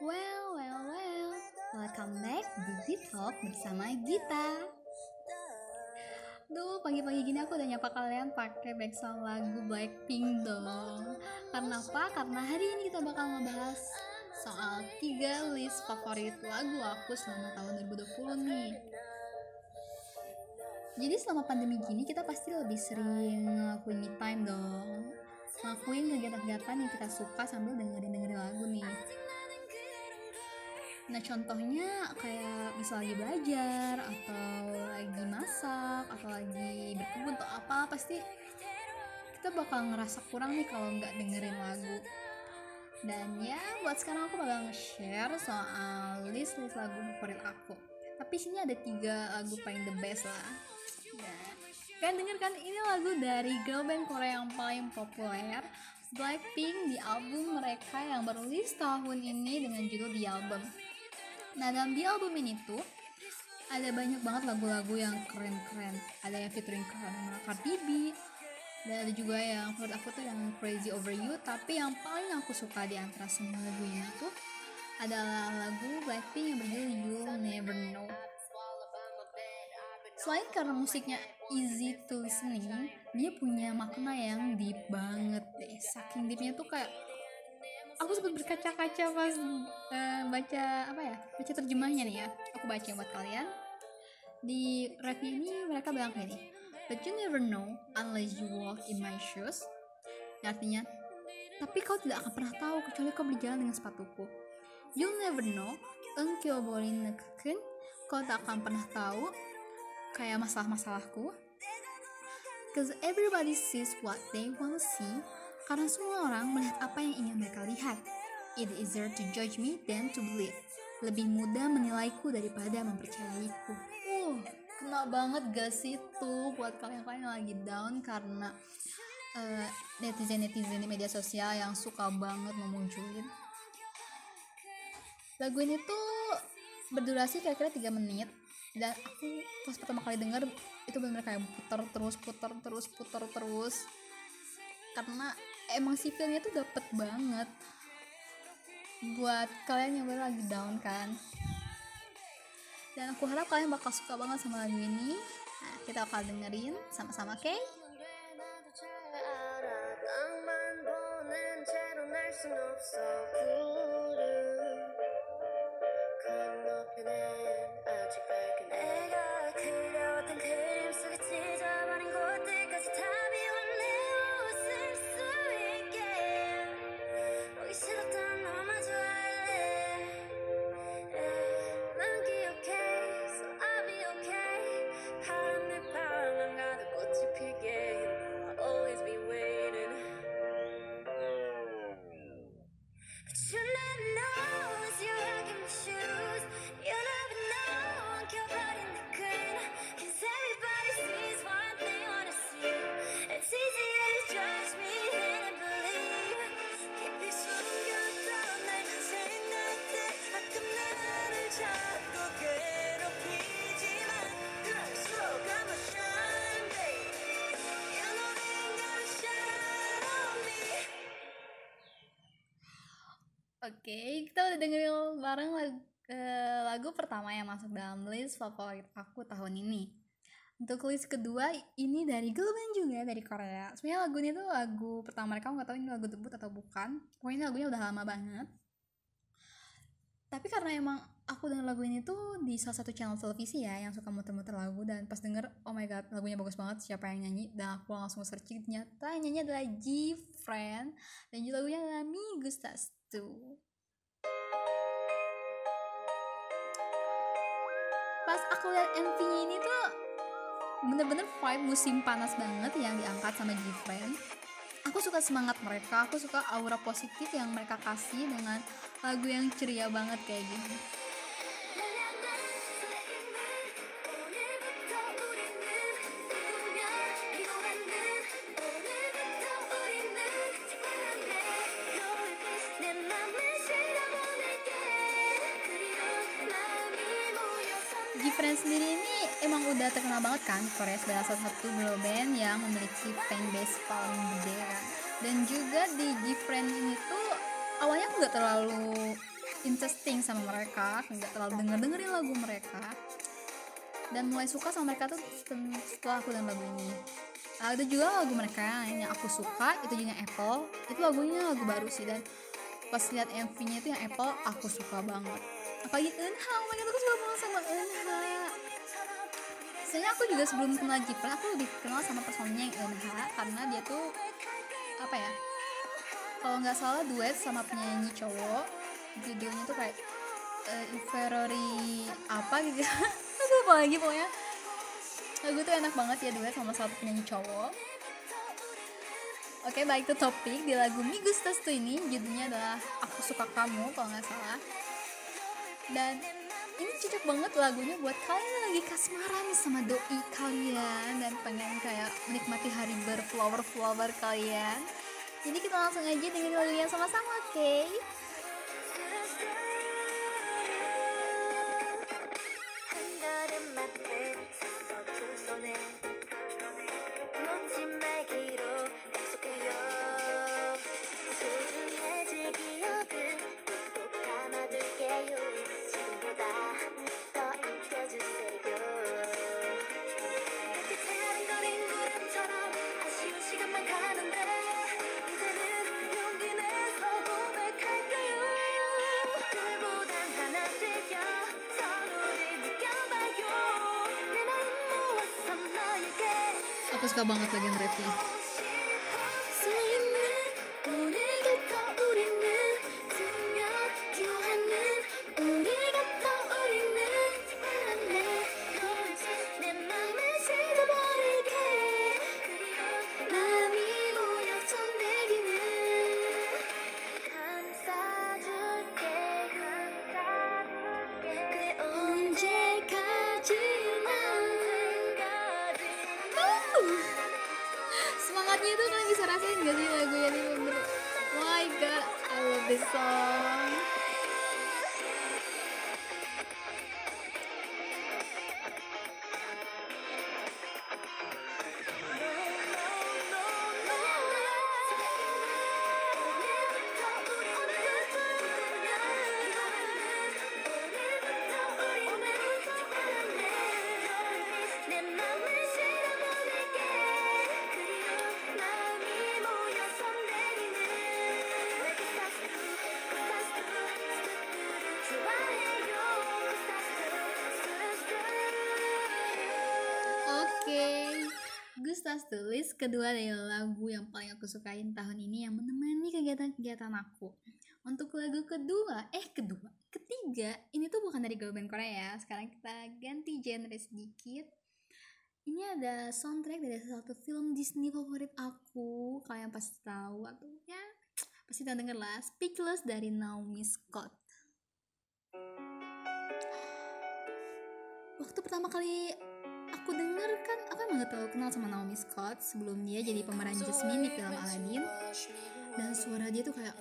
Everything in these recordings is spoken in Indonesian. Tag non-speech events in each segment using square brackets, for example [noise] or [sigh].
Well, well, well. Welcome back di Talk bersama Gita. Duh, pagi-pagi gini aku udah nyapa kalian pakai background lagu Blackpink dong. Karena apa? Karena hari ini kita bakal ngebahas soal tiga list favorit lagu aku selama tahun 2020 nih. Jadi selama pandemi gini kita pasti lebih sering ngelakuin me time dong Ngelakuin kegiatan-kegiatan yang kita suka sambil dengerin-dengerin lagu nih Nah contohnya kayak bisa lagi belajar atau lagi masak atau lagi berkebun atau apa pasti kita bakal ngerasa kurang nih kalau nggak dengerin lagu. Dan ya buat sekarang aku bakal nge-share soal list-list lagu favorit aku. Tapi sini ada tiga lagu paling the best lah. Ya. denger kan ini lagu dari girl band Korea yang paling populer Blackpink di album mereka yang baru tahun ini dengan judul The Album nah dalam The Album ini tuh ada banyak banget lagu-lagu yang keren-keren. Ada yang featuring Cardi B dan ada juga yang menurut aku tuh yang Crazy Over You. Tapi yang paling aku suka di antara semua lagu ini tuh adalah lagu Blackpink yang berjudul You'll Never Know. Selain karena musiknya easy to listening, dia punya makna yang deep banget deh. Saking deepnya tuh kayak aku sempat berkaca-kaca pas uh, baca apa ya, baca terjemahnya nih ya. Aku baca buat kalian. Di review ini mereka bilang kayak ini, But you never know unless you walk in my shoes. Artinya, tapi kau tidak akan pernah tahu kecuali kau berjalan dengan sepatuku. You'll never know, engkau boleh nekeken, kau tak akan pernah tahu kayak masalah-masalahku Cause everybody sees what they wanna see Karena semua orang melihat apa yang ingin mereka lihat. It is easier to judge me than to believe. Lebih mudah menilaiku daripada mempercayaiku. Uh, kena banget gak sih tuh buat kalian-kalian yang lagi down? Karena uh, netizen-netizen di media sosial yang suka banget memunculin. Lagu ini tuh berdurasi kira-kira 3 menit. Dan aku pas pertama kali denger itu benar kayak putar terus putar terus putar terus. Karena emang si filmnya tuh dapet banget. Buat kalian yang baru lagi down kan. Dan aku harap kalian bakal suka banget sama lagu ini. Nah, kita bakal dengerin sama-sama oke? Okay? Pertama yang masuk dalam list favorit aku tahun ini. Untuk list kedua, ini dari girl band juga dari Korea. Sebenarnya ini tuh lagu pertama mereka, nggak tahu ini lagu debut atau bukan. Pokoknya lagunya udah lama banget. Tapi karena emang aku denger lagu ini tuh di salah satu channel televisi ya yang suka muter-muter lagu dan pas denger oh my god lagunya bagus banget siapa yang nyanyi dan aku langsung searching ternyata nyanyi adalah G Friend dan juga lagunya adalah Mi Gustas pas aku lihat MV ini tuh bener-bener vibe musim panas banget yang diangkat sama Gfriend. Aku suka semangat mereka aku suka aura positif yang mereka kasih dengan lagu yang ceria banget kayak gini Gfriend sendiri ini emang udah terkenal banget kan? Korea sebagai salah satu girl band yang memiliki fanbase paling gede kan? Dan juga di Gfriend ini tuh awalnya nggak terlalu interesting sama mereka. Nggak terlalu denger dengerin lagu mereka. Dan mulai suka sama mereka tuh setelah aku dengar lagu ini. Ada juga lagu mereka yang aku suka itu juga Apple. Itu lagunya lagu baru sih dan pas lihat MV-nya itu yang Apple aku suka banget apalagi Eunha oh my god aku suka banget sama Eunha sebenarnya aku juga sebelum kenal Jipra aku lebih kenal sama personnya yang Eunha karena dia tuh apa ya kalau nggak salah duet sama penyanyi cowok judulnya tuh kayak uh, inferiori apa gitu. [laughs] Aku lupa lagi pokoknya. Lagu tuh enak banget ya duet sama satu penyanyi cowok. Oke baik ke topik di lagu Mi Gustas tuh ini judulnya adalah Aku Suka Kamu kalau nggak salah dan ini cocok banget lagunya buat kalian yang lagi kasmaran sama doi kalian dan pengen kayak menikmati hari berflower-flower kalian jadi kita langsung aja dengerin lagunya sama-sama oke okay? Suka banget bagian rapnya this song Gustas tulis kedua dari lagu yang paling aku sukain tahun ini yang menemani kegiatan-kegiatan aku. Untuk lagu kedua, eh kedua, ketiga, ini tuh bukan dari girl band Korea. Sekarang kita ganti genre sedikit. Ini ada soundtrack dari salah satu film Disney favorit aku. Kalian pasti tahu atau ya pasti tahu denger lah. Speechless dari Naomi Scott. Waktu pertama kali aku denger kan aku emang gak terlalu kenal sama Naomi Scott sebelum dia jadi pemeran Jasmine di film Aladdin. Dan suara dia tuh kayak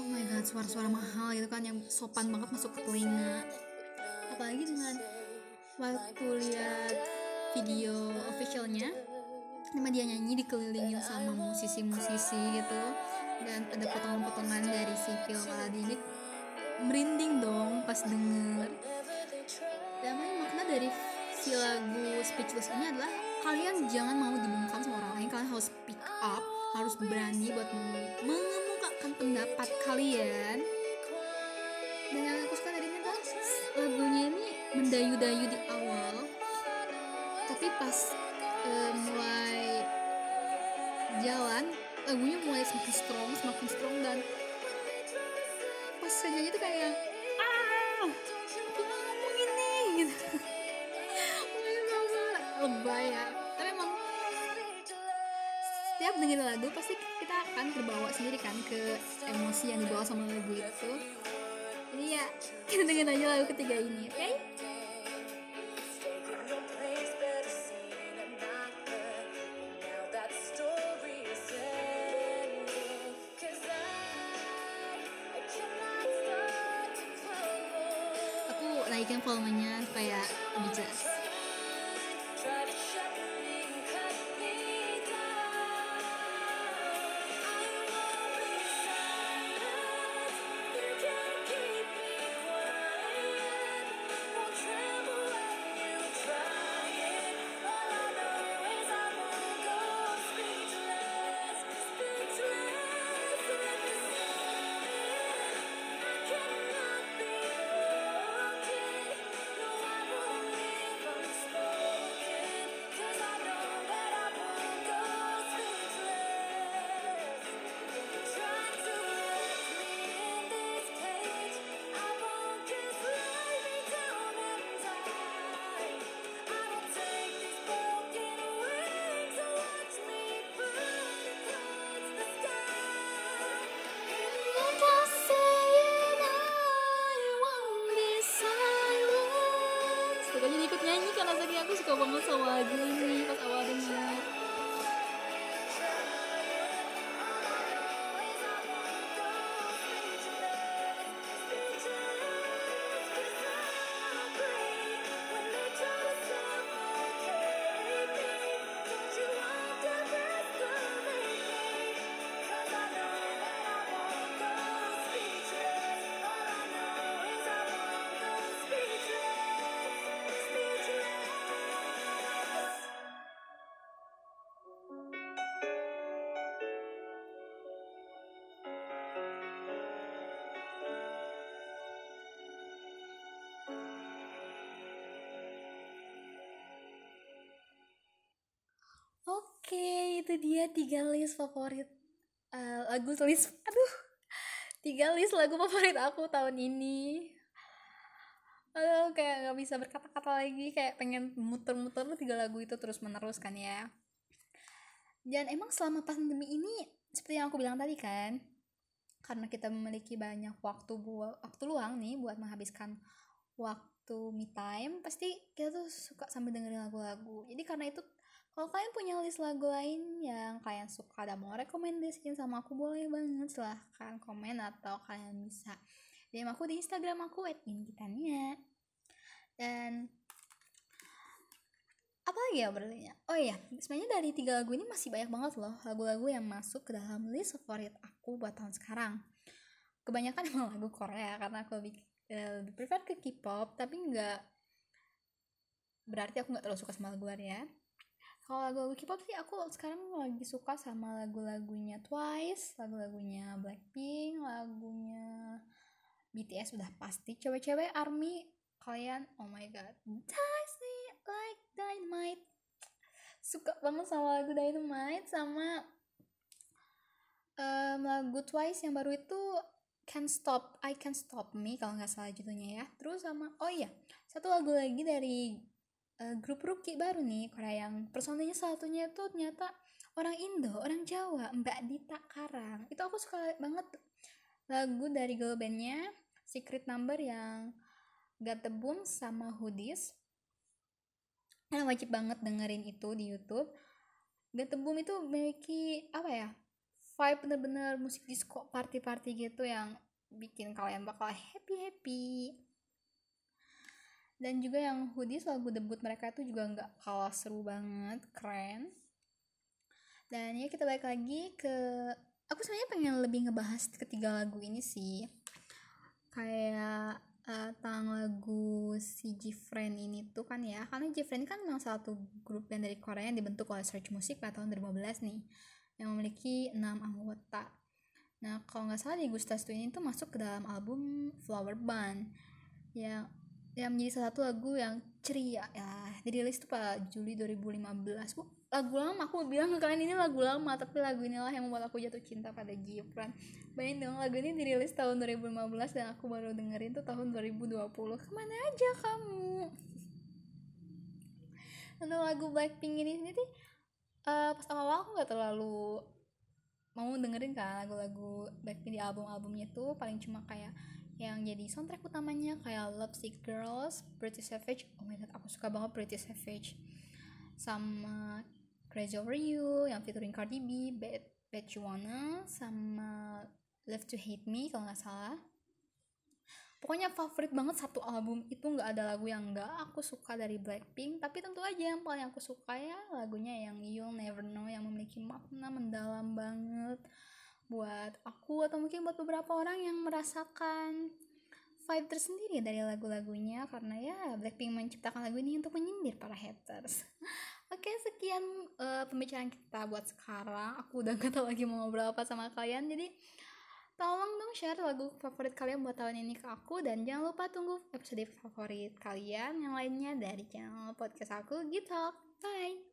oh my god suara-suara mahal gitu kan yang sopan banget masuk ke telinga. Apalagi dengan waktu lihat video officialnya nama dia nyanyi dikelilingin sama musisi-musisi gitu. Dan ada potongan-potongan dari si film Aladdin. Merinding dong pas denger dari si lagu Speechless ini adalah kalian jangan mau dibungkam sama orang lain. Kalian harus speak up harus berani buat mengemukakan pendapat kalian. Dan yang aku suka dari ini adalah lagunya ini mendayu-dayu di awal. Tapi pas uh, mulai jalan lagunya mulai semakin strong semakin strong dan pas saja itu kayak ah lebay ya. Tapi emang setiap dengerin lagu pasti kita akan terbawa sendiri kan ke emosi yang dibawa sama lagu itu. Jadi ya kita dengerin aja lagu ketiga ini oke? Okay? naikin volumenya supaya lebih jelas itu dia tiga list favorit uh, lagu list aduh tiga list lagu favorit aku tahun ini. Aduh kayak nggak bisa berkata-kata lagi kayak pengen muter-muter tiga lagu itu terus menerus kan ya. Dan emang selama pandemi ini seperti yang aku bilang tadi kan karena kita memiliki banyak waktu buat waktu luang nih buat menghabiskan waktu me time pasti kita tuh suka sambil dengerin lagu-lagu. Jadi karena itu kalau kalian punya list lagu lain yang kalian suka dan mau rekomendasiin sama aku boleh banget. Silahkan komen atau kalian bisa DM aku di Instagram aku @ingkitania dan apa lagi ya berlinya? Oh iya sebenarnya dari tiga lagu ini masih banyak banget loh lagu-lagu yang masuk ke dalam list favorit aku buat tahun sekarang. Kebanyakan emang lagu Korea karena aku lebih, uh, lebih prefer ke K-pop tapi nggak berarti aku nggak terlalu suka sama lagu ya kalau lagu-lagu K-pop sih aku sekarang lagi suka sama lagu-lagunya Twice lagu-lagunya Blackpink lagunya BTS udah pasti. Cewek-cewek ARMY kalian oh my god. Me like dynamite. Suka banget sama lagu Dynamite sama um, lagu Twice yang baru itu Can't Stop I Can't Stop Me kalau nggak salah judulnya ya. Terus sama oh iya satu lagu lagi dari uh, grup Rookie baru nih Korea yang personilnya satunya itu ternyata orang Indo, orang Jawa, Mbak Dita Karang. Itu aku suka banget lagu dari girl bandnya Secret Number yang Got the Boom sama Hoodies. Kalian wajib banget dengerin itu di YouTube. Got the Boom itu memiliki apa ya? Vibe bener-bener musik disco party-party gitu yang bikin kalian bakal happy-happy dan juga yang hoodies lagu debut mereka itu juga nggak kalah seru banget keren. Dan ya kita balik lagi ke aku sebenarnya pengen lebih ngebahas ketiga lagu ini sih. Kayak uh, tentang lagu si Jifren ini tuh kan ya. Karena Jifren kan memang satu grup band dari Korea yang dibentuk oleh Search Music pada tahun 2015 nih yang memiliki 6 anggota. Nah kalau nggak salah di Gustas tuh ini tuh masuk ke dalam album Flower Band. Yang yang menjadi salah satu lagu yang ceria. Ya dirilis tuh pada Juli 2015 bu. Lagu lama aku bilang ke kalian ini lagu lama tapi lagu inilah yang membuat aku jatuh cinta pada Gibran. Bayangin dong lagu ini dirilis tahun 2015 dan aku baru dengerin tuh tahun 2020 ke mana aja kamu? Untuk lagu Blackpink ini sendiri uh, pas awal aku nggak terlalu mau dengerin kan lagu-lagu Blackpink di album-albumnya tuh paling cuma kayak yang jadi soundtrack utamanya kayak Love Sick Girls, Pretty Savage, oh my god aku suka banget Pretty Savage. Sama Crazy Over You yang featuring Cardi B, Bad, Bad You Wanna sama Love to Hate Me kalau nggak salah. Pokoknya favorit banget satu album itu nggak ada lagu yang nggak aku suka dari Blackpink tapi tentu aja yang paling aku suka ya lagunya yang You'll Never Know yang memiliki makna mendalam banget buat aku atau mungkin buat beberapa orang yang merasakan vibe tersendiri dari lagu-lagunya karena ya Blackpink menciptakan lagu ini untuk menyindir para haters. [laughs] Oke sekian uh, pembicaraan kita buat sekarang. Aku udah gak tau lagi mau ngobrol apa sama kalian jadi tolong dong share lagu favorit kalian buat tahun ini ke aku dan jangan lupa tunggu episode favorit kalian yang lainnya dari channel podcast aku gitu. Bye.